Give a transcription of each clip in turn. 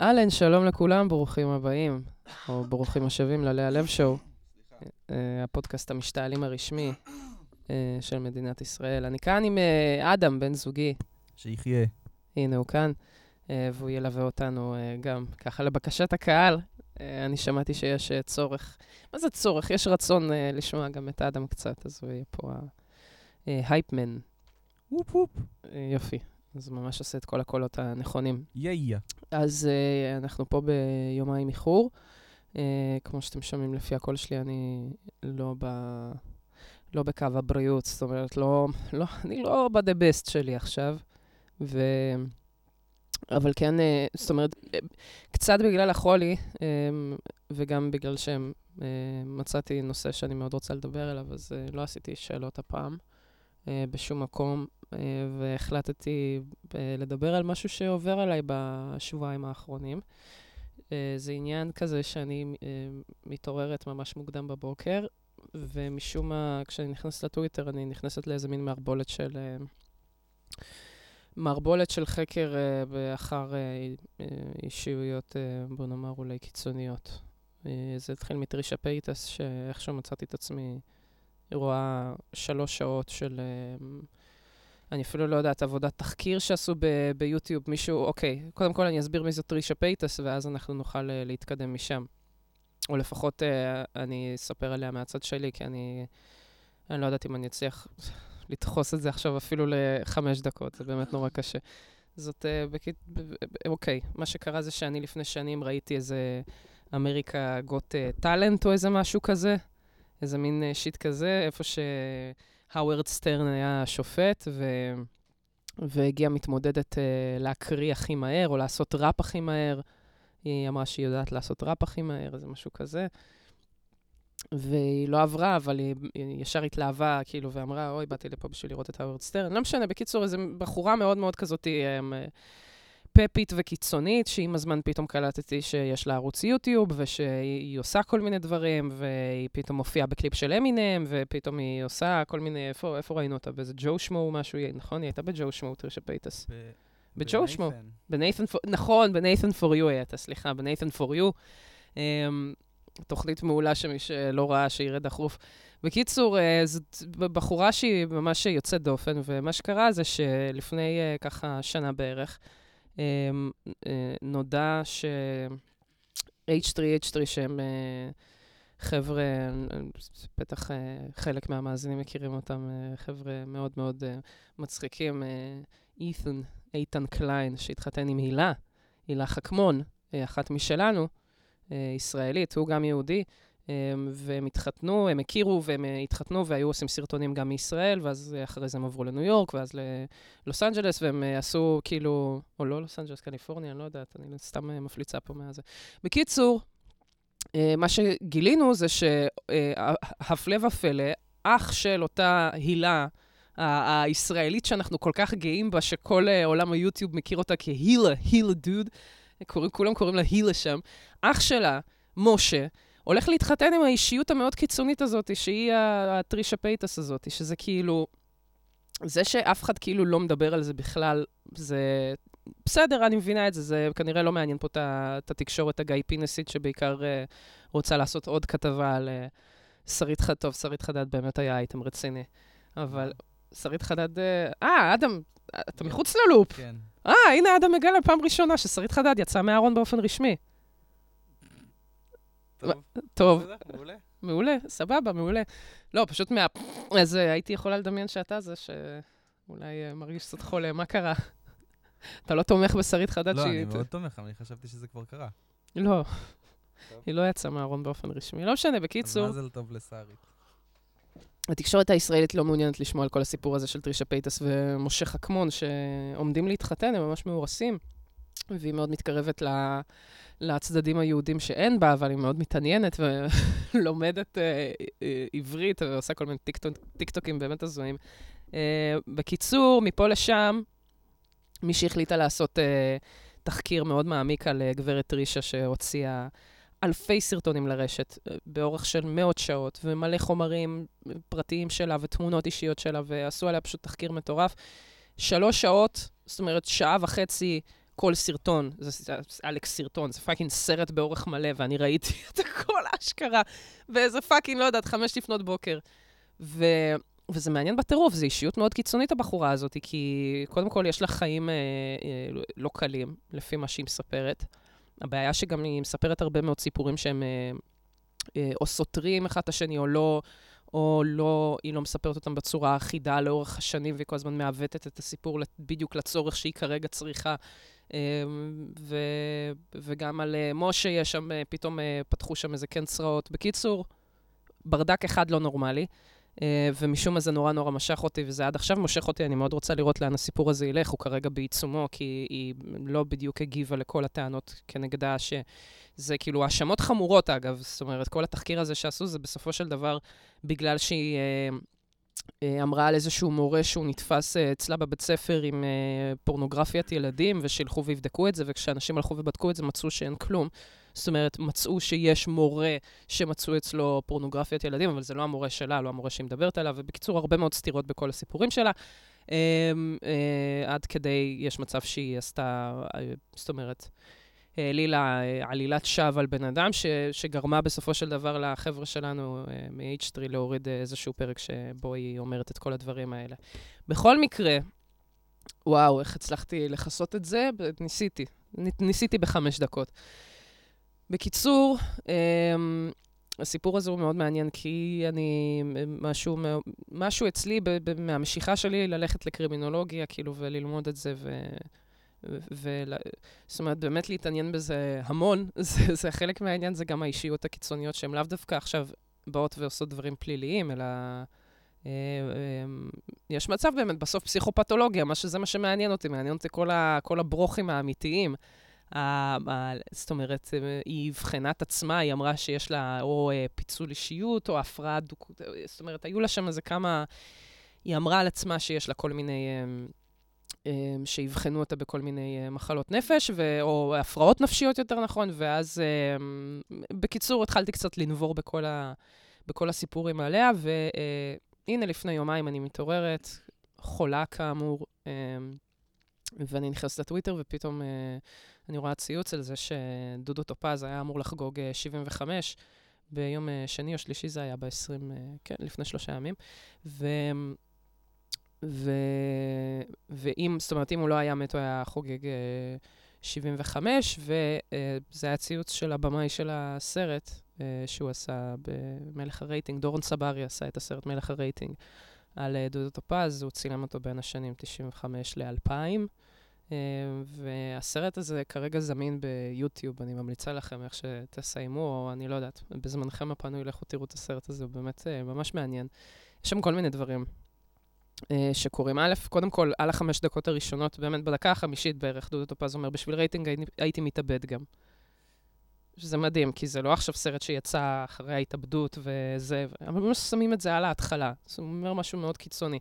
אהלן, שלום לכולם, ברוכים הבאים, או ברוכים השבים ללאה לב שואו, אה, הפודקאסט המשתעלים הרשמי אה, של מדינת ישראל. אני כאן עם אה, אדם, בן זוגי. שיחיה. הנה, הוא כאן, והוא ילווה אותנו גם ככה לבקשת הקהל. אני שמעתי שיש צורך, מה זה צורך? יש רצון לשמוע גם את אדם קצת, אז הוא יהיה פה ההייפמן. וופ וופ. יופי. אז ממש עושה את כל הקולות הנכונים. יא אז uh, אנחנו פה ביומיים איחור. Uh, כמו שאתם שומעים לפי הקול שלי, אני לא, ב... לא בקו הבריאות, זאת אומרת, לא, לא, אני לא ב-the best שלי עכשיו. ו... אבל כן, uh, זאת אומרת, uh, קצת בגלל החולי, um, וגם בגלל שמצאתי uh, נושא שאני מאוד רוצה לדבר עליו, אז uh, לא עשיתי שאלות הפעם בשום מקום. אה, והחלטתי אה, לדבר על משהו שעובר עליי בשבועיים האחרונים. אה, זה עניין כזה שאני מתעוררת ממש מוקדם בבוקר, ומשום מה, כשאני נכנסת לטוויטר, אני נכנסת לאיזה מין מערבולת של... מערבולת של חקר אחר אישיויות, בוא נאמר, אולי קיצוניות. זה התחיל מטרישה פייטס, שאיכשהו מצאתי את עצמי רואה שלוש שעות של... אני אפילו לא יודעת, עבודת תחקיר שעשו ב- ביוטיוב, מישהו, אוקיי, קודם כל אני אסביר מי זאת טרישה פייטס, ואז אנחנו נוכל אה, להתקדם משם. או לפחות אה, אני אספר עליה מהצד שלי, כי אני, אני לא יודעת אם אני אצליח לדחוס את זה עכשיו אפילו לחמש דקות, זה באמת נורא קשה. זאת, אה, בק... אוקיי, מה שקרה זה שאני לפני שנים ראיתי איזה America Got Talent או איזה משהו כזה, איזה מין אה, shit כזה, איפה ש... האוורד סטרן היה שופט, ו... והגיעה מתמודדת אה, להקריא הכי מהר, או לעשות ראפ הכי מהר. היא אמרה שהיא יודעת לעשות ראפ הכי מהר, זה משהו כזה. והיא לא עברה, אבל היא, היא ישר התלהבה, כאילו, ואמרה, אוי, באתי לפה בשביל לראות את האוורד סטרן. לא משנה, בקיצור, איזו בחורה מאוד מאוד כזאת, אמ, כיפית וקיצונית, שעם הזמן פתאום קלטתי שיש לה ערוץ יוטיוב, ושהיא עושה כל מיני דברים, והיא פתאום מופיעה בקליפ של אמינם, ופתאום היא עושה כל מיני, איפה, איפה ראינו אותה? באיזה ג'ו שמו משהו, נכון? היא הייתה בג'ו שמו, טרישה פייטס. בג'ו שמו. ב Nathan נכון, ב Nathan For You הייתה, סליחה, ב Nathan For You. תוכנית מעולה שמי שלא ראה, שירד דחוף. בקיצור, אה, זאת בחורה שהיא ממש יוצאת דופן, ומה שקרה זה שלפני אה, ככה שנה בערך, אמ, אה, נודע ש-H3H3, שהם אה, חבר'ה, בטח אה, חלק מהמאזינים מכירים אותם, חבר'ה מאוד מאוד מצחיקים, אית'ן, איתן קליין, שהתחתן עם הילה, הילה חכמון, אחת משלנו, ישראלית, הוא גם יהודי. והם התחתנו, הם הכירו והם אה, התחתנו והיו עושים סרטונים גם מישראל, ואז אה, אחרי זה הם עברו לניו יורק, ואז ללוס אנג'לס, והם אה, עשו כאילו, או לא לוס אנג'לס, קליפורניה, אני לא יודעת, אני סתם מפליצה פה מהזה. בקיצור, מה שגילינו זה שהפלא ופלא, אח של אותה הילה, הישראלית שאנחנו כל כך גאים בה, שכל עולם היוטיוב מכיר אותה כהילה, הילה דוד, כולם קוראים לה הילה שם, אח שלה, משה, הולך להתחתן עם האישיות המאוד קיצונית הזאת, שהיא הטרישה פייטס הזאת, שזה כאילו... זה שאף אחד כאילו לא מדבר על זה בכלל, זה... בסדר, אני מבינה את זה, זה כנראה לא מעניין פה את התקשורת הגיא פינסית, שבעיקר אה, רוצה לעשות עוד כתבה על אה, שרית חדד. טוב, שרית חדד באמת היה אייטם רציני, אבל שרית חדד... אה, אה, אדם, אתה מחוץ ל loop. כן. אה, הנה אדם מגלה פעם ראשונה ששרית חדד יצאה מהארון באופן רשמי. טוב. מעולה. מעולה, סבבה, מעולה. לא, פשוט מה... אז אה, הייתי יכולה לדמיין שאתה זה שאולי אה, מרגיש קצת חולה, מה קרה? אתה לא תומך בשרית חדד שהיא... לא, אני מאוד תומך, אבל אני חשבתי שזה כבר קרה. לא, היא לא יצאה מהארון באופן רשמי. לא משנה, בקיצור... אז מזל טוב לשרית. התקשורת הישראלית לא מעוניינת לשמוע על כל הסיפור הזה של טרישה פייטס ומשה חכמון, שעומדים להתחתן, הם ממש מאורסים, והיא מאוד מתקרבת ל... לצדדים היהודים שאין בה, אבל היא מאוד מתעניינת ולומדת אה, אה, עברית ועושה כל מיני טיקטוק, טיקטוקים באמת הזויים. אה, בקיצור, מפה לשם, מישהי החליטה לעשות אה, תחקיר מאוד מעמיק על אה, גברת טרישה שהוציאה אלפי סרטונים לרשת, אה, באורך של מאות שעות, ומלא חומרים פרטיים שלה ותמונות אישיות שלה, ועשו עליה פשוט תחקיר מטורף. שלוש שעות, זאת אומרת, שעה וחצי כל סרטון, זה, אלכס סרטון, זה פאקינג סרט באורך מלא, ואני ראיתי את הכל אשכרה באיזה fucking, לא יודעת, חמש לפנות בוקר. ו... וזה מעניין בטירוף, זו אישיות מאוד קיצונית, הבחורה הזאת, כי קודם כל יש לה חיים אה, אה, לא קלים, לפי מה שהיא מספרת. הבעיה שגם היא מספרת הרבה מאוד סיפורים שהם אה, אה, או סותרים אחד את השני, או לא, או לא, היא לא מספרת אותם בצורה אחידה לאורך השנים, והיא כל הזמן מעוותת את הסיפור בדיוק לצורך שהיא כרגע צריכה. אה, ו, וגם על אה, משה יש שם, אה, פתאום אה, פתחו שם איזה כן צרעות. בקיצור, ברדק אחד לא נורמלי. ומשום מה זה נורא נורא משך אותי, וזה עד עכשיו מושך אותי, אני מאוד רוצה לראות לאן הסיפור הזה ילך, הוא כרגע בעיצומו, כי היא לא בדיוק הגיבה לכל הטענות כנגדה, שזה כאילו האשמות חמורות, אגב. זאת אומרת, כל התחקיר הזה שעשו, זה בסופו של דבר בגלל שהיא... uh, אמרה על איזשהו מורה שהוא נתפס אצלה בבית ספר עם פורנוגרפיית ילדים, ושילכו ויבדקו את זה, וכשאנשים הלכו ובדקו את זה, מצאו שאין כלום. זאת אומרת, מצאו שיש מורה שמצאו אצלו פורנוגרפיית ילדים, אבל זה לא המורה שלה, לא המורה שהיא מדברת עליו, ובקיצור, הרבה מאוד סתירות בכל הסיפורים שלה. Uh, עד כדי, יש מצב שהיא עשתה, זאת אומרת, העלילה uh, עלילת שווא על בן אדם, ש, שגרמה בסופו של דבר לחבר'ה שלנו uh, מ-H3 להוריד איזשהו פרק שבו היא אומרת את כל הדברים האלה. בכל מקרה, וואו, איך הצלחתי לכסות את זה? ניסיתי. ניסיתי בחמש דקות. בקיצור, אמ, הסיפור הזה הוא מאוד מעניין, כי אני, משהו, משהו אצלי, ב, ב, מהמשיכה שלי ללכת לקרימינולוגיה, כאילו, וללמוד את זה, ו... ו... זאת אומרת, באמת להתעניין בזה המון, זה, זה חלק מהעניין, זה גם האישיות הקיצוניות שהן לאו דווקא עכשיו באות ועושות דברים פליליים, אלא... אה, אמ, יש מצב באמת, בסוף פסיכופתולוגיה, מה שזה מה שמעניין אותי, מעניין אותי כל, ה, כל הברוכים האמיתיים. זאת אומרת, אה, היא אבחנה את עצמה, היא אמרה שיש לה או אה, פיצול אישיות או הפרעה דוקות, זאת אומרת, היו לה שם איזה כמה... היא אמרה על עצמה שיש לה כל מיני... אה, שיבחנו אותה בכל מיני מחלות נפש, ו... או הפרעות נפשיות יותר נכון, ואז בקיצור, התחלתי קצת לנבור בכל, ה... בכל הסיפורים עליה, והנה, לפני יומיים אני מתעוררת, חולה כאמור, ואני נכנסת לטוויטר, ופתאום אני רואה ציוץ על זה שדודו טופז היה אמור לחגוג 75, אה, ביום אה, שני או שלישי זה היה ב-20, אה, כן, לפני שלושה ימים. ו... ו... ואם, זאת אומרת, אם הוא לא היה מת, הוא היה חוגג 75, וזה היה ציוץ של הבמאי של הסרט, שהוא עשה במלך הרייטינג, דורון סברי עשה את הסרט מלך הרייטינג על דודו טופז, הוא צילם אותו בין השנים 95 ל-2000. אה, והסרט הזה כרגע זמין ביוטיוב, אני ממליצה לכם איך שתסיימו, או אני לא יודעת, בזמנכם הפנוי לכו תראו את הסרט הזה, הוא באמת אה, ממש מעניין. יש שם כל מיני דברים שקורים. א', קודם כל, על החמש דקות הראשונות, באמת בדקה החמישית בערך, דודו טופז אומר, בשביל רייטינג הייתי מתאבד גם. שזה מדהים, כי זה לא עכשיו סרט שיצא אחרי ההתאבדות וזה, אבל ממש שמים את זה על ההתחלה. זה אומר משהו מאוד קיצוני.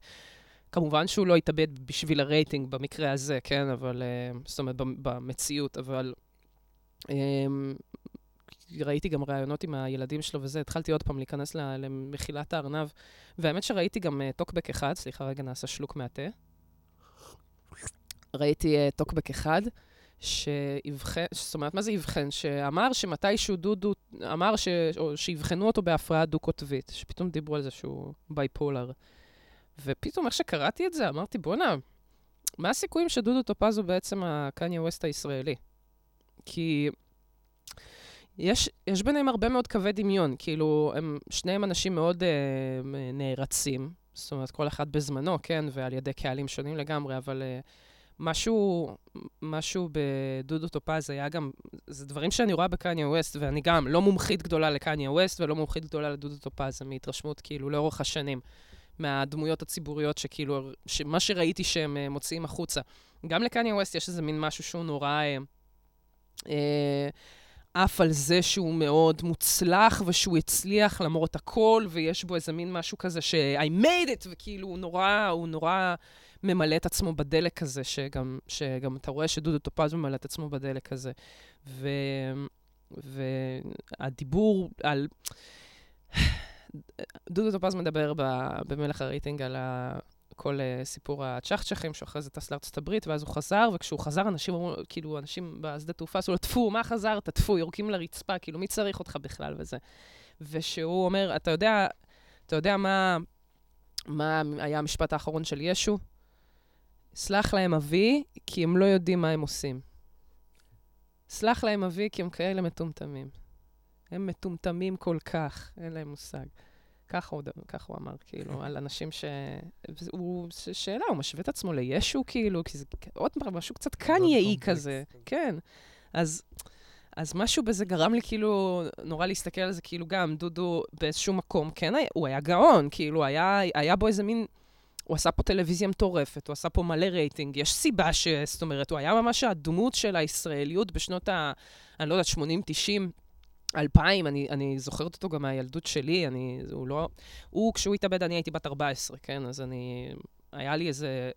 כמובן שהוא לא התאבד בשביל הרייטינג במקרה הזה, כן? אבל, אה, זאת אומרת, במציאות, אבל... אמ, ראיתי גם ראיונות עם הילדים שלו וזה, התחלתי עוד פעם להיכנס למחילת הארנב, והאמת שראיתי גם אה, טוקבק אחד, סליחה, רגע, נעשה שלוק מהתה. ראיתי אה, טוקבק אחד, שאבחן, זאת אומרת, מה זה אבחן? שאמר שמתישהו דודו, אמר ש, או שאבחנו אותו בהפרעה דו-קוטבית, שפתאום דיברו על זה שהוא bipolar. ופתאום איך שקראתי את זה, אמרתי, בואנה, מה הסיכויים שדודו טופז הוא בעצם הקניה ווסט הישראלי? כי יש, יש ביניהם הרבה מאוד קווי דמיון, כאילו, הם שניהם אנשים מאוד אה, נערצים, זאת אומרת, כל אחד בזמנו, כן, ועל ידי קהלים שונים לגמרי, אבל אה, משהו, משהו בדודו טופז היה גם, זה דברים שאני רואה בקניה ווסט, ואני גם לא מומחית גדולה לקניה ווסט ולא מומחית גדולה לדודו טופז, זה מהתרשמות כאילו לאורך השנים. מהדמויות הציבוריות שכאילו, מה שראיתי שהם uh, מוציאים החוצה. גם לקניה ווסט יש איזה מין משהו שהוא נורא... uh, עף על זה שהוא מאוד מוצלח ושהוא הצליח למרות הכל, ויש בו איזה מין משהו כזה ש-I made it, וכאילו הוא נורא, הוא נורא ממלא את עצמו בדלק הזה, שגם, שגם אתה רואה שדודו טופז ממלא את עצמו בדלק הזה. ו, והדיבור על... דודו טופז מדבר במלך הרייטינג על כל uh, סיפור הצ'חצ'חים, שהוא אחרי זה טס לארצות הברית, ואז הוא חזר, וכשהוא חזר, אנשים אמרו, כאילו, אנשים בשדה תעופה עשו לו, טפו, מה חזרת? טפו, יורקים לרצפה, כאילו, מי צריך אותך בכלל וזה. ושהוא אומר, אתה יודע, אתה יודע מה, מה היה המשפט האחרון של ישו? סלח להם אבי, כי הם לא יודעים מה הם עושים. סלח להם אבי, כי הם כאלה מטומטמים. הם מטומטמים כל כך, אין להם מושג. ככה הוא, ככה הוא אמר, כאילו, על אנשים ש... הוא, שאלה, הוא משווה את עצמו לישו, כאילו, כי זה עוד משהו קצת קנייאי כזה. כן. אז, אז משהו בזה גרם לי, כאילו, נורא להסתכל על זה, כאילו, גם דודו באיזשהו מקום, כן, הוא היה גאון, כאילו, היה, היה בו איזה מין... הוא עשה פה טלוויזיה מטורפת, הוא עשה פה מלא רייטינג, יש סיבה ש... זאת אומרת, הוא היה ממש הדמות של הישראליות בשנות ה... אני לא יודעת, 80, 90. אלפיים, אני, אני זוכרת אותו גם מהילדות שלי, אני, הוא לא... הוא, כשהוא התאבד, אני הייתי בת 14, כן? אז אני... היה לי איזה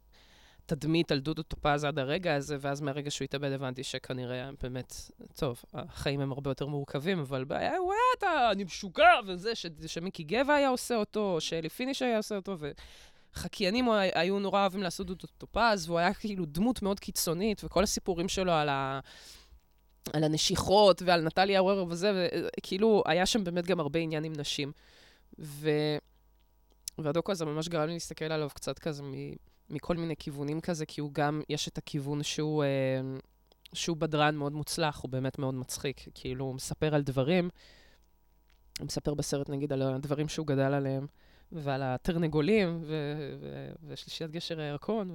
תדמית על דודו טופז עד הרגע הזה, ואז מהרגע שהוא התאבד הבנתי שכנראה באמת, טוב, החיים הם הרבה יותר מורכבים, אבל בעיה, הוא היה, אתה, אני משוגע, וזה, ש, שמיקי גבע היה עושה אותו, שאלי פיניש היה עושה אותו, וחקיינים היו נורא אוהבים לעשות דודו טופז, והוא היה כאילו דמות מאוד קיצונית, וכל הסיפורים שלו על ה... על הנשיכות ועל נטליה עורר וזה, וכאילו, היה שם באמת גם הרבה עניין עם נשים. ו... והדוקו הזה ממש גרם לי להסתכל עליו קצת כזה מ... מכל מיני כיוונים כזה, כי הוא גם, יש את הכיוון שהוא, אה, שהוא בדרן מאוד מוצלח, הוא באמת מאוד מצחיק. כאילו, הוא מספר על דברים, הוא מספר בסרט, נגיד, על הדברים שהוא גדל עליהם, ועל התרנגולים, ו- ו- ושלישיית גשר הירקון,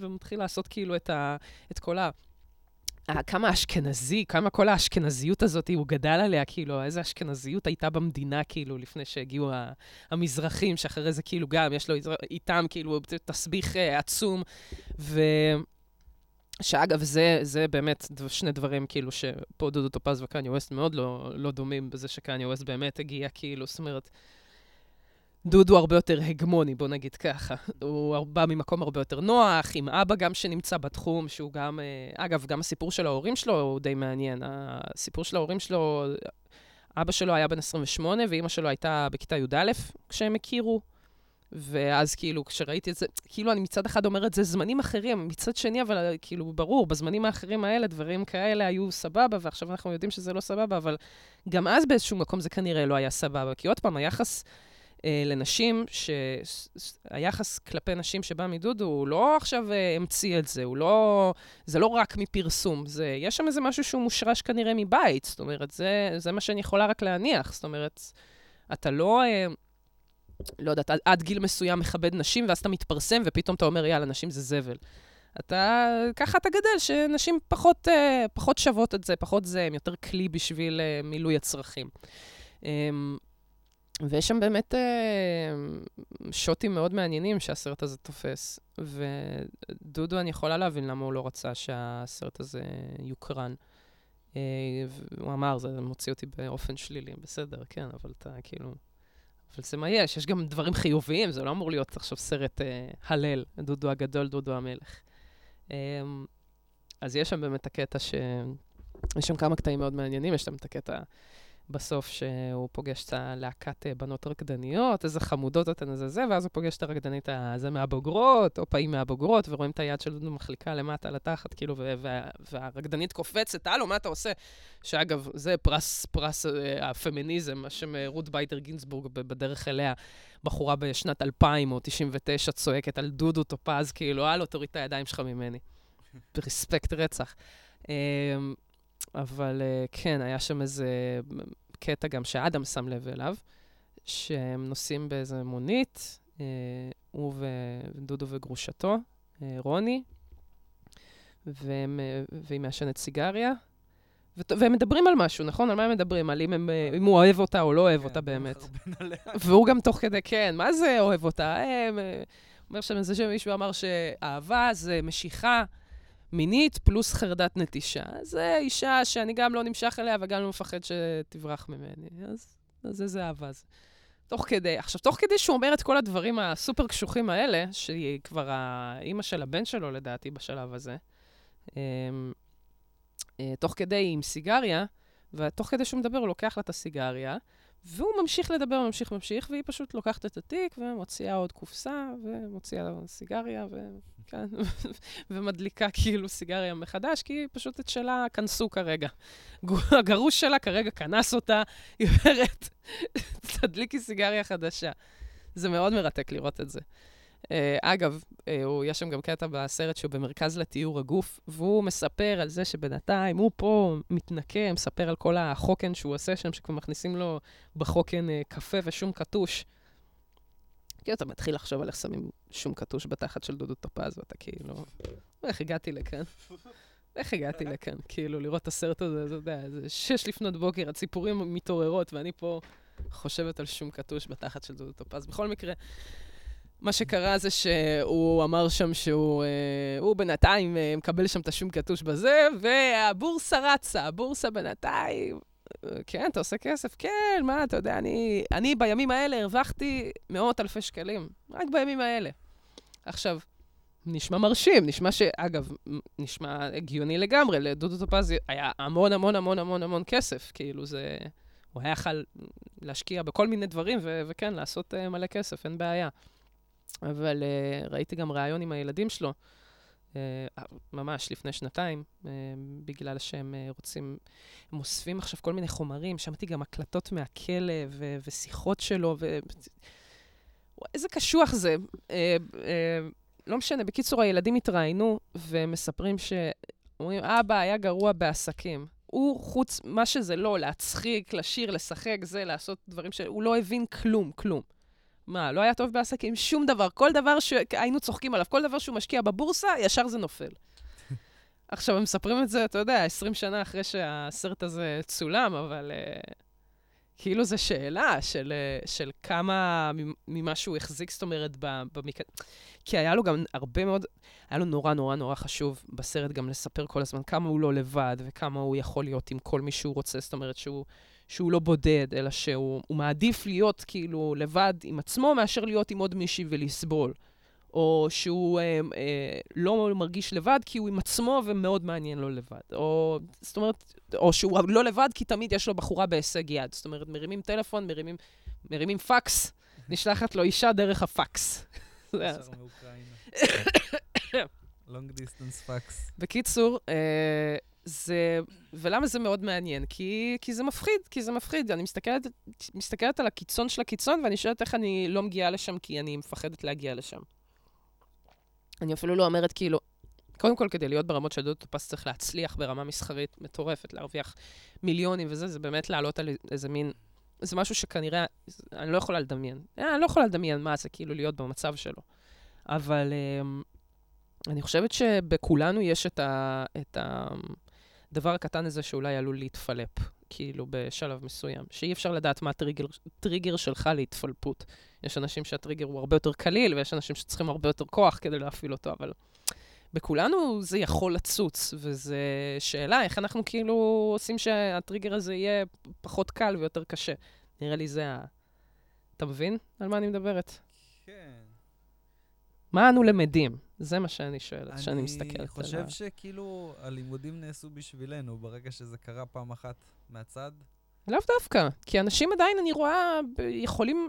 ומתחיל לעשות כאילו את, ה- את כל ה... כמה אשכנזי, כמה כל האשכנזיות הזאת, הוא גדל עליה, כאילו, איזה אשכנזיות הייתה במדינה, כאילו, לפני שהגיעו המזרחים, שאחרי זה, כאילו, גם, יש לו איתם, כאילו, תסביך uh, עצום. ו... שאגב, זה, זה באמת שני דברים, כאילו, שפה דודו טופז וקניה ווסט מאוד לא, לא דומים בזה שקניה ווסט באמת הגיע, כאילו, זאת אומרת, דודו הרבה יותר הגמוני, בוא נגיד ככה. הוא בא ממקום הרבה יותר נוח, עם אבא גם שנמצא בתחום, שהוא גם... אה, אגב, גם הסיפור של ההורים שלו הוא די מעניין. הסיפור של ההורים שלו, אבא שלו היה בן 28 ואימא שלו הייתה בכיתה י"א כשהם הכירו. ואז כאילו, כשראיתי את זה, כאילו אני מצד אחד אומרת, זה זמנים אחרים, מצד שני, אבל כאילו, ברור, בזמנים האחרים האלה, דברים כאלה היו סבבה, ועכשיו אנחנו יודעים שזה לא סבבה, אבל גם אז באיזשהו מקום זה כנראה לא היה סבבה. כי עוד פעם, היחס אה, לנשים, שהיחס כלפי נשים שבא מדודו, הוא לא עכשיו אה, המציא את זה, הוא לא... זה לא רק מפרסום, זה... יש שם איזה משהו שהוא מושרש כנראה מבית, זאת אומרת, זה, זה מה שאני יכולה רק להניח, זאת אומרת, אתה לא... אה, לא יודעת, עד, עד גיל מסוים מכבד נשים, ואז אתה מתפרסם, ופתאום אתה אומר, יאללה, נשים זה זבל. אתה, ככה אתה גדל, שנשים פחות, אה, פחות שוות את זה, פחות זה, הם יותר כלי בשביל אה, מילוי הצרכים. ויש שם באמת אה, שוטים מאוד מעניינים שהסרט הזה תופס. ודודו, אני יכולה להבין למה הוא לא רצה שהסרט הזה יוקרן. אה, הוא אמר, זה מוציא אותי באופן שלילי, בסדר, כן, אבל אתה כאילו... אבל זה מה יש, יש גם דברים חיוביים, זה לא אמור להיות עכשיו סרט אה, הלל, דודו הגדול, דודו המלך. אה, אז יש שם באמת הקטע ש... יש שם כמה קטעים מאוד מעניינים, יש שם את הקטע בסוף שהוא פוגש את הלהקת אה, בנות רקדניות, איזה חמודות אתן איזה זה, ואז הוא פוגש את הרקדנית הזה מהבוגרות, או פעמים מהבוגרות, ורואים את היד של דודו מחליקה למטה לתחת, כאילו, והרקדנית קופצת, הלו, מה אתה עושה? שאגב, זה פרס, פרס אה, הפמיניזם, על שם אה, רות ביידר גינסבורג בדרך אליה, בחורה בשנת 2000 או 99 צועקת על דודו טופז, כאילו, הלו, תוריד את הידיים שלך ממני. ברספקט רצח. אבל uh, כן, היה שם איזה קטע גם שאדם שם לב אליו, שהם נוסעים באיזה מונית, uh, הוא ודודו וגרושתו, uh, רוני, והם, והיא מעשנת סיגריה, והם מדברים על משהו, נכון? על מה הם מדברים? על אם, הם, אם הוא אוהב אותה או לא אוהב כן, אותה באמת. והוא גם תוך כדי, כן, מה זה אוהב אותה? אומר שם איזה שמישהו אמר שאהבה זה משיכה. מינית פלוס חרדת נטישה. זו אישה שאני גם לא נמשך אליה וגם לא מפחד שתברח ממני. אז, אז איזה אהבה זה. תוך כדי, עכשיו, תוך כדי שהוא אומר את כל הדברים הסופר קשוחים האלה, שהיא כבר האימא של הבן שלו, לדעתי, בשלב הזה, אמ, אה, תוך כדי עם סיגריה, ותוך כדי שהוא מדבר, הוא לוקח לה את הסיגריה, והוא ממשיך לדבר, ממשיך, ממשיך, והיא פשוט לוקחת את התיק ומוציאה עוד קופסה, ומוציאה סיגריה, ו... כן, ומדליקה כאילו סיגריה מחדש, כי פשוט את שלה כנסו כרגע. הגרוש שלה כרגע כנס אותה, היא אומרת, תדליקי סיגריה חדשה. זה מאוד מרתק לראות את זה. Uh, אגב, הוא, יש שם גם קטע בסרט שהוא במרכז לתיאור הגוף, והוא מספר על זה שבינתיים הוא פה מתנקה, מספר על כל החוקן שהוא עושה שם, שכבר מכניסים לו בחוקן uh, קפה ושום קטוש. כי אתה מתחיל לחשוב על איך שמים שום קטוש בתחת של דודו טופז, ואתה כאילו, איך הגעתי לכאן? איך הגעתי לכאן? כאילו, לראות את הסרט הזה, אתה יודע, זה שש לפנות בוקר, הציפורים מתעוררות, ואני פה חושבת על שום קטוש בתחת של דודו טופז. בכל מקרה, מה שקרה זה שהוא אמר שם שהוא אה, בינתיים אה, מקבל שם את השום קטוש בזה, והבורסה רצה, הבורסה בינתיים, כן, אתה עושה כסף? כן, מה, אתה יודע, אני, אני בימים האלה הרווחתי מאות אלפי שקלים, רק בימים האלה. עכשיו, נשמע מרשים, נשמע ש... אגב, נשמע הגיוני לגמרי, לדודו טופז היה המון המון המון המון המון כסף, כאילו זה... הוא היה יכול להשקיע בכל מיני דברים, ו- וכן, לעשות uh, מלא כסף, אין בעיה. אבל uh, ראיתי גם ראיון עם הילדים שלו, uh, ממש לפני שנתיים, uh, בגלל שהם uh, רוצים, הם אוספים עכשיו כל מיני חומרים, שמעתי גם הקלטות מהכלא ו- ושיחות שלו, ו... איזה קשוח זה. Uh, uh, לא משנה, בקיצור, הילדים התראיינו ומספרים ש... אומרים, אבא היה גרוע בעסקים. הוא חוץ, מה שזה לא, להצחיק, לשיר, לשחק, זה, לעשות דברים ש... הוא לא הבין כלום, כלום. מה, לא היה טוב בעסקים? שום דבר. כל דבר שהיינו צוחקים עליו, כל דבר שהוא משקיע בבורסה, ישר זה נופל. עכשיו, הם מספרים את זה, אתה יודע, 20 שנה אחרי שהסרט הזה צולם, אבל uh, כאילו זו שאלה של, uh, של כמה ממה שהוא החזיק, זאת אומרת, במק... כי היה לו גם הרבה מאוד, היה לו נורא נורא נורא חשוב בסרט גם לספר כל הזמן כמה הוא לא לבד, וכמה הוא יכול להיות עם כל מי שהוא רוצה, זאת אומרת שהוא... שהוא לא בודד, אלא שהוא מעדיף להיות כאילו לבד עם עצמו מאשר להיות עם עוד מישהי ולסבול. או שהוא אה, אה, לא מרגיש לבד כי הוא עם עצמו ומאוד מעניין לו לבד. או, זאת אומרת, או שהוא לא לבד כי תמיד יש לו בחורה בהישג יד. זאת אומרת, מרימים טלפון, מרימים, מרימים פקס, נשלחת לו אישה דרך הפקס. long distance פקס. בקיצור, אה, זה, ולמה זה מאוד מעניין? כי, כי זה מפחיד, כי זה מפחיד. אני מסתכלת, מסתכלת על הקיצון של הקיצון, ואני שואלת איך אני לא מגיעה לשם, כי אני מפחדת להגיע לשם. אני אפילו לא אומרת כאילו, קודם כל, כדי להיות ברמות של דודו טופס צריך להצליח ברמה מסחרית מטורפת, להרוויח מיליונים וזה, זה באמת לעלות על איזה מין... זה משהו שכנראה, אני לא יכולה לדמיין. אה, אני לא יכולה לדמיין מה זה כאילו להיות במצב שלו. אבל um, אני חושבת שבכולנו יש את ה... את ה הדבר הקטן הזה שאולי עלול להתפלפ, כאילו, בשלב מסוים. שאי אפשר לדעת מה הטריגר שלך להתפלפות. יש אנשים שהטריגר הוא הרבה יותר קליל, ויש אנשים שצריכים הרבה יותר כוח כדי להפעיל אותו, אבל בכולנו זה יכול לצוץ, וזו שאלה איך אנחנו כאילו עושים שהטריגר הזה יהיה פחות קל ויותר קשה. נראה לי זה ה... אתה מבין על מה אני מדברת? כן. מה אנו למדים? זה מה שאני שואלת, שאני מסתכלת עליו. אני חושב שכאילו הלימודים נעשו בשבילנו, ברגע שזה קרה פעם אחת מהצד. לאו דווקא, כי אנשים עדיין, אני רואה, יכולים...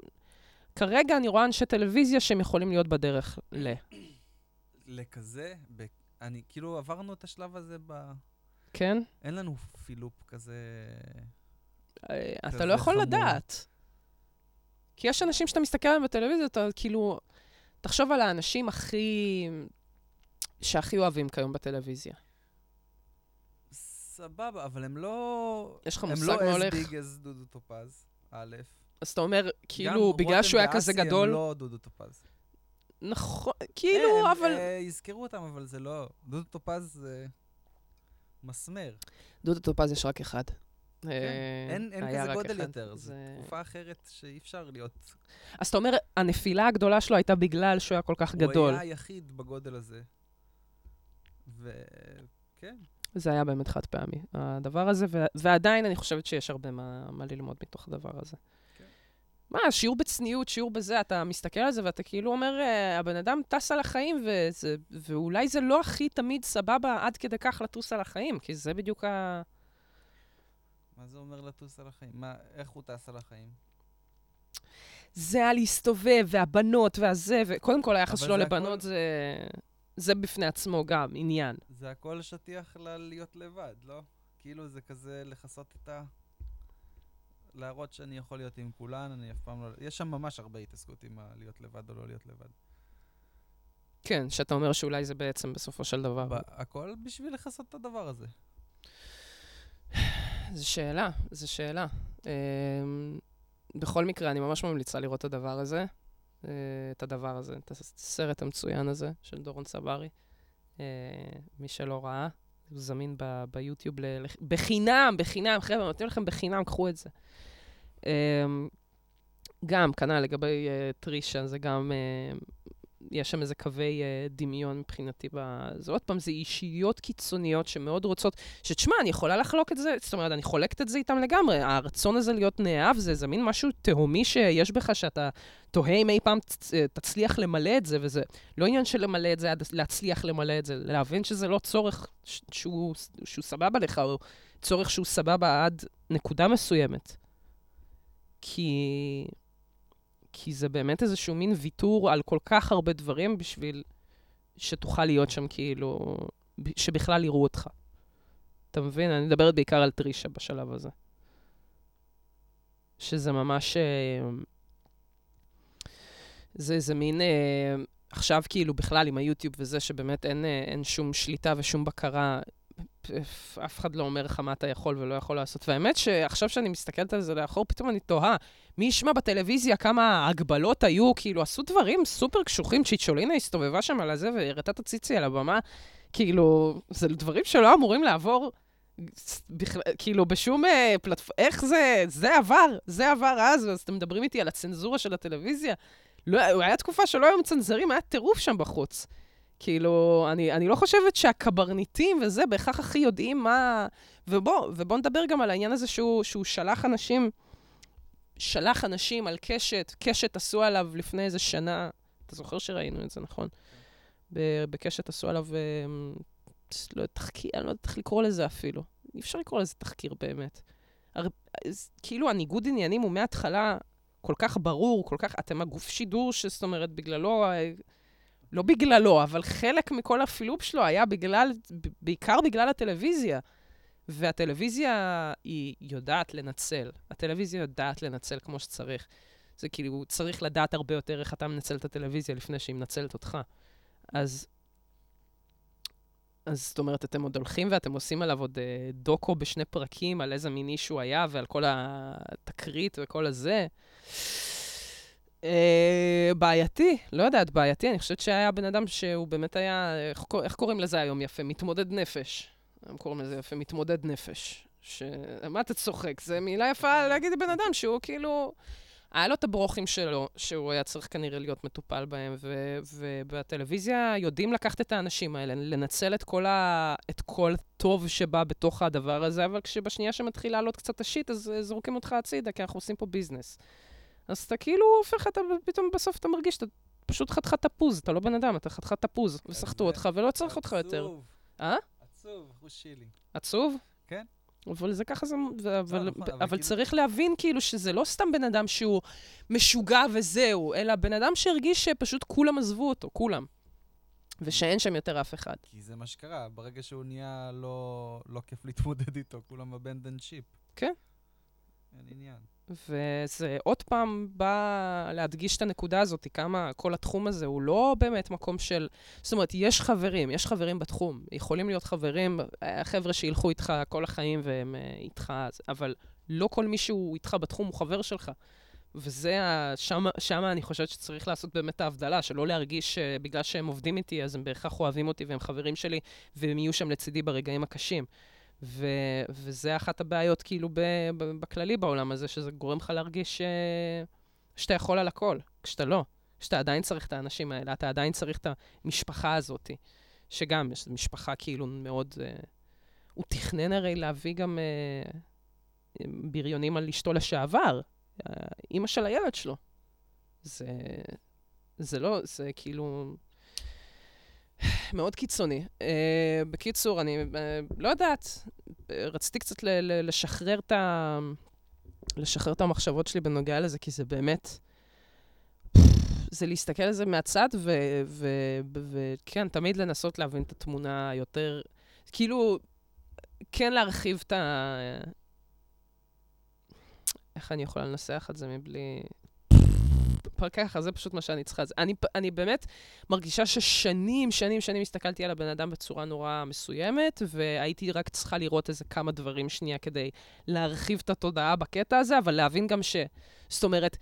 כרגע אני רואה אנשי טלוויזיה שהם יכולים להיות בדרך ל... לכזה? ב... אני, כאילו, עברנו את השלב הזה ב... כן? אין לנו פילופ כזה... אה, אתה לא יכול חמור. לדעת. כי יש אנשים שאתה מסתכל עליהם בטלוויזיה, אתה כאילו... תחשוב על האנשים הכי... שהכי אוהבים כיום בטלוויזיה. סבבה, אבל הם לא... יש לך מושג מה הולך? הם לא as big as דודו טופז, א'. אז אתה אומר, כאילו, בגלל שהוא היה כזה גדול... גם רותם ואסי הם לא דודו טופז. נכון, כאילו, הם, אבל... אה, יזכרו אותם, אבל זה לא... דודו טופז זה מסמר. דודו טופז יש רק אחד. כן. אה, אין, אין כזה גודל. יותר, זו תקופה אחרת שאי אפשר להיות... אז אתה אומר, הנפילה הגדולה שלו הייתה בגלל שהוא היה כל כך הוא גדול. הוא היה היחיד בגודל הזה. וכן. זה היה באמת חד פעמי, הדבר הזה, ו... ועדיין אני חושבת שיש הרבה מה, מה ללמוד מתוך הדבר הזה. כן. מה, שיעור בצניעות, שיעור בזה, אתה מסתכל על זה ואתה כאילו אומר, אה, הבן אדם טס על החיים, וזה, ואולי זה לא הכי תמיד סבבה עד כדי כך לטוס על החיים, כי זה בדיוק ה... מה זה אומר לטוס על החיים? מה, איך הוא טס על החיים? זה היה להסתובב, והבנות, והזה, וקודם כל היחס שלו לבנות הכל- זה... זה בפני עצמו גם עניין. זה הכל שטיח ל- להיות לבד, לא? כאילו זה כזה לכסות את ה... להראות שאני יכול להיות עם כולן, אני אף פעם לא... יש שם ממש הרבה התעסקות עם ה- להיות לבד או לא להיות לבד. כן, שאתה אומר שאולי זה בעצם בסופו של דבר. ב- הכל בשביל לכסות את הדבר הזה. זו שאלה, זו שאלה. אמ, בכל מקרה, אני ממש ממליצה לראות את הדבר הזה, אה, את הדבר הזה, את הסרט המצוין הזה של דורון צברי. אה, מי שלא ראה, הוא זמין ב- ביוטיוב ל- בחינם, בחינם, חבר'ה, נותנים לכם בחינם, קחו את זה. אמ, גם, כנ"ל לגבי אה, טרישה, זה גם, יש שם איזה קווי אה, דמיון מבחינתי. זה עוד פעם, זה אישיות קיצוניות שמאוד רוצות שתשמע, אני יכולה לחלוק את זה, זאת אומרת, אני חולקת את זה איתם לגמרי. הרצון הזה להיות נאהב זה איזה מין משהו תהומי שיש בך, שאתה תוהה אם אי פעם תצ- תצליח למלא את זה, וזה לא עניין של למלא את זה, להצליח למלא את זה, להבין שזה לא צורך שהוא, שהוא סבבה לך, או צורך שהוא סבבה עד נקודה מסוימת. כי... כי זה באמת איזשהו מין ויתור על כל כך הרבה דברים בשביל שתוכל להיות שם כאילו, שבכלל יראו אותך. אתה מבין? אני מדברת בעיקר על טרישה בשלב הזה. שזה ממש... אה, זה איזה מין... אה, עכשיו כאילו בכלל עם היוטיוב וזה, שבאמת אין, אה, אין שום שליטה ושום בקרה. אף- אחד לא אומר לך מה אתה יכול ולא יכול לעשות. והאמת שעכשיו שאני מסתכלת על זה לאחור, פתאום אני תוהה, מי ישמע בטלוויזיה כמה הגבלות היו, כאילו עשו דברים סופר קשוחים, צ'יצ'ולינה הסתובבה שם על הזה והראתה את הציצי על הבמה, כאילו, זה דברים שלא אמורים לעבור, בכלל, כאילו, בשום אה, פלטפורמה, איך זה, זה עבר, זה עבר אז, אז אתם מדברים איתי על הצנזורה של הטלוויזיה. לא, היה תקופה שלא היו מצנזרים, היה טירוף שם בחוץ. כאילו, אני, אני לא חושבת שהקברניטים וזה בהכרח הכי יודעים מה... ובוא, ובוא נדבר גם על העניין הזה שהוא, שהוא שלח אנשים, שלח אנשים על קשת, קשת עשו עליו לפני איזה שנה, אתה זוכר שראינו את זה, נכון? בקשת עשו עליו, אה, לא תחקיר, אני לא יודעת איך לקרוא לזה אפילו. אי אפשר לקרוא לזה תחקיר באמת. הר... אז, כאילו, הניגוד עניינים הוא מההתחלה כל כך ברור, כל כך... אתם הגוף שידור, שזאת אומרת, בגללו... לא בגללו, אבל חלק מכל הפילופ שלו היה בגלל, בעיקר בגלל הטלוויזיה. והטלוויזיה היא יודעת לנצל. הטלוויזיה יודעת לנצל כמו שצריך. זה כאילו, צריך לדעת הרבה יותר איך אתה מנצל את הטלוויזיה לפני שהיא מנצלת אותך. אז, אז זאת אומרת, אתם עוד הולכים ואתם עושים עליו עוד אה, דוקו בשני פרקים על איזה מין איש הוא היה ועל כל התקרית וכל הזה. אה, בעייתי, לא יודעת, בעייתי. אני חושבת שהיה בן אדם שהוא באמת היה, איך, איך קוראים לזה היום יפה? מתמודד נפש. הם קוראים לזה יפה, מתמודד נפש. ש... מה אתה צוחק? זו מילה יפה להגיד לבן אדם שהוא כאילו... היה לו את הברוכים שלו, שהוא היה צריך כנראה להיות מטופל בהם, ו- ובטלוויזיה יודעים לקחת את האנשים האלה, לנצל את כל, ה- את כל הטוב שבא בתוך הדבר הזה, אבל כשבשנייה שמתחיל לעלות קצת השיט, אז זורקים אותך הצידה, כי אנחנו עושים פה ביזנס. אז אתה כאילו הופך, אתה פתאום בסוף אתה מרגיש שאתה פשוט חתיכת תפוז, אתה לא בן אדם, אתה חתיכת תפוז, וסחטו אותך ולא צריך אותך יותר. עצוב. אה? עצוב, אחוז שילי. עצוב? כן. אבל זה ככה זה, אבל, נכון, אבל אבל כאילו- צריך להבין כאילו שזה לא סתם בן אדם שהוא משוגע וזהו, אלא בן אדם שהרגיש שפשוט כולם עזבו אותו, כולם. ושאין שם יותר אף אחד. כי זה מה שקרה, ברגע שהוא נהיה לא, לא כיף להתמודד איתו, כולם בבנדן שיפ. כן. אין עניין. וזה עוד פעם בא להדגיש את הנקודה הזאת, כמה כל התחום הזה הוא לא באמת מקום של... זאת אומרת, יש חברים, יש חברים בתחום. יכולים להיות חברים, אה, חבר'ה שילכו איתך כל החיים והם אה, איתך, אבל לא כל מי שהוא איתך בתחום הוא חבר שלך. וזה, שם, שם אני חושבת שצריך לעשות באמת ההבדלה, שלא להרגיש שבגלל שהם עובדים איתי, אז הם בהכרח אוהבים אותי והם חברים שלי, והם יהיו שם לצידי ברגעים הקשים. ו, וזה אחת הבעיות כאילו ב, ב, בכללי בעולם הזה, שזה גורם לך להרגיש ש, שאתה יכול על הכל, כשאתה לא. שאתה עדיין צריך את האנשים האלה, אתה עדיין צריך את המשפחה הזאת, שגם יש משפחה כאילו מאוד... Uh, הוא תכנן הרי להביא גם uh, בריונים על אשתו לשעבר, uh, אימא של הילד שלו. זה, זה לא, זה כאילו... מאוד קיצוני. Uh, בקיצור, אני uh, לא יודעת, רציתי קצת ל- ל- לשחרר את ה... לשחרר את המחשבות שלי בנוגע לזה, כי זה באמת... זה להסתכל על זה מהצד, וכן, תמיד לנסות להבין את התמונה היותר, כאילו, כן להרחיב את ה... איך אני יכולה לנסח את זה מבלי... ככה, זה פשוט מה שאני צריכה. אני, אני באמת מרגישה ששנים, שנים, שנים הסתכלתי על הבן אדם בצורה נורא מסוימת, והייתי רק צריכה לראות איזה כמה דברים שנייה כדי להרחיב את התודעה בקטע הזה, אבל להבין גם ש... זאת אומרת,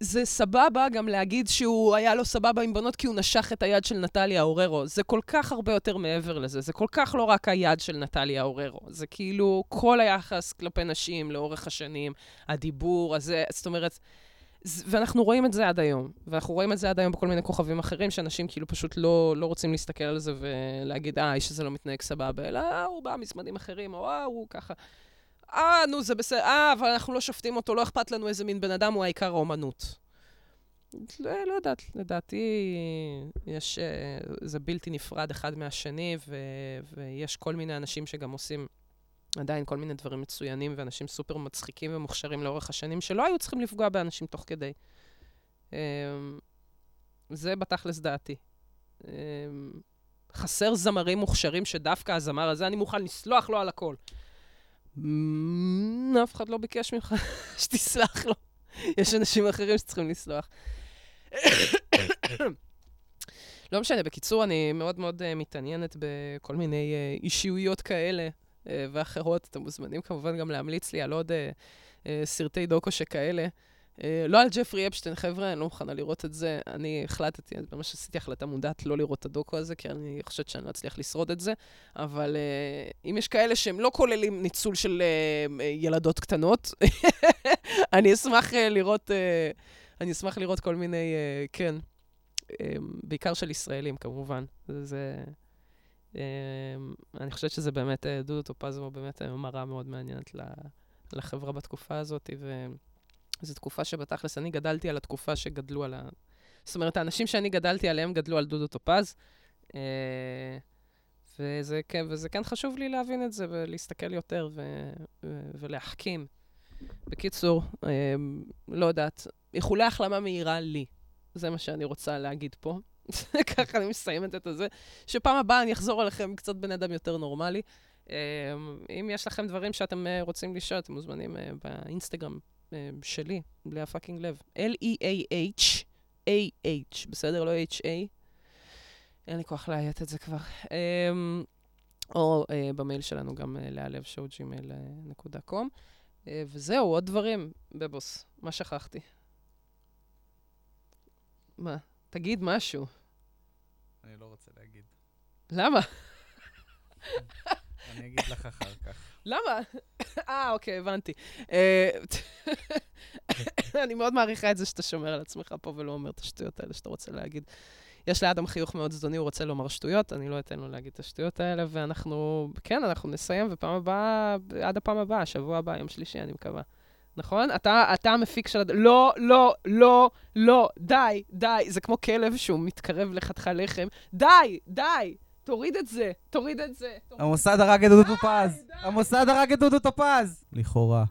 זה סבבה גם להגיד שהוא היה לו סבבה עם בנות כי הוא נשך את היד של נטליה אוררו. זה כל כך הרבה יותר מעבר לזה. זה כל כך לא רק היד של נטליה אוררו. זה כאילו כל היחס כלפי נשים לאורך השנים, הדיבור הזה, זאת אומרת... ואנחנו רואים את זה עד היום. ואנחנו רואים את זה עד היום בכל מיני כוכבים אחרים, שאנשים כאילו פשוט לא, לא רוצים להסתכל על זה ולהגיד, אה, האיש הזה לא מתנהג סבבה, אלא אה, הוא בא מזמנים אחרים, או אה, הוא ככה. אה, נו, זה בסדר, אה, אבל אנחנו לא שופטים אותו, לא אכפת לנו איזה מין בן אדם, הוא העיקר האומנות. לא, לא יודעת, לדעתי יש, אה, זה בלתי נפרד אחד מהשני, ו, ויש כל מיני אנשים שגם עושים עדיין כל מיני דברים מצוינים, ואנשים סופר מצחיקים ומוכשרים לאורך השנים, שלא היו צריכים לפגוע באנשים תוך כדי. אמ, זה בתכלס דעתי. אמ, חסר זמרים מוכשרים שדווקא הזמר הזה, אני מוכן לסלוח לו על הכל. אף אחד לא ביקש ממך שתסלח לו. יש אנשים אחרים שצריכים לסלוח. לא משנה, בקיצור, אני מאוד מאוד uh, מתעניינת בכל מיני uh, אישיויות כאלה ואחרות. אתם מוזמנים כמובן גם להמליץ לי על עוד uh, uh, סרטי דוקו שכאלה. אה, לא על ג'פרי אפשטיין, חבר'ה, אני לא מוכנה לראות את זה. אני החלטתי, ממש עשיתי החלטה מודעת לא לראות את הדוקו הזה, כי אני חושבת שאני לא אצליח לשרוד את זה. אבל uh, אם יש כאלה שהם לא כוללים ניצול של uh, ילדות קטנות, אני אשמח uh, לראות, uh, אני אשמח לראות כל מיני, uh, כן, uh, בעיקר של ישראלים, כמובן. זה... Uh, אני חושבת שזה באמת, uh, דודו טופז הוא באמת מראה מאוד מעניינת לחברה בתקופה הזאת, ו... זו תקופה שבתכלס אני גדלתי על התקופה שגדלו על ה... זאת אומרת, האנשים שאני גדלתי עליהם גדלו על דודו טופז. אה, וזה, וזה כן חשוב לי להבין את זה ולהסתכל יותר ו, ולהחכים. בקיצור, אה, לא יודעת, איחולי החלמה מהירה לי. זה מה שאני רוצה להגיד פה. ככה אני מסיימת את זה. שפעם הבאה אני אחזור אליכם קצת בן אדם יותר נורמלי. אה, אם יש לכם דברים שאתם רוצים לשאול, אתם מוזמנים באינסטגרם אה, שלי, בלי הפאקינג לב. L-E-A-H, A-H, בסדר? לא H-A. אין לי כוח לאיית את זה כבר. Um, או במייל שלנו גם להלב שואו ג'ימייל נקודה קום. וזהו, עוד דברים, בבוס. מה שכחתי? מה? תגיד משהו. אני לא רוצה להגיד. למה? אני אגיד לך אחר כך. למה? אה, אוקיי, הבנתי. אה, אני מאוד מעריכה את זה שאתה שומר על עצמך פה ולא אומר את השטויות האלה שאתה רוצה להגיד. יש לאדם חיוך מאוד זדוני, הוא רוצה לומר שטויות, אני לא אתן לו להגיד את השטויות האלה, ואנחנו, כן, אנחנו נסיים, ופעם הבאה, עד הפעם הבאה, שבוע הבא, יום שלישי, אני מקווה. נכון? אתה, אתה המפיק של... הד... לא, לא, לא, לא, די, די. זה כמו כלב שהוא מתקרב לחתיכה לחם. די, די. תוריד את זה, תוריד את זה. המוסד הרג את דודו טופז! המוסד הרג את דודו טופז! לכאורה.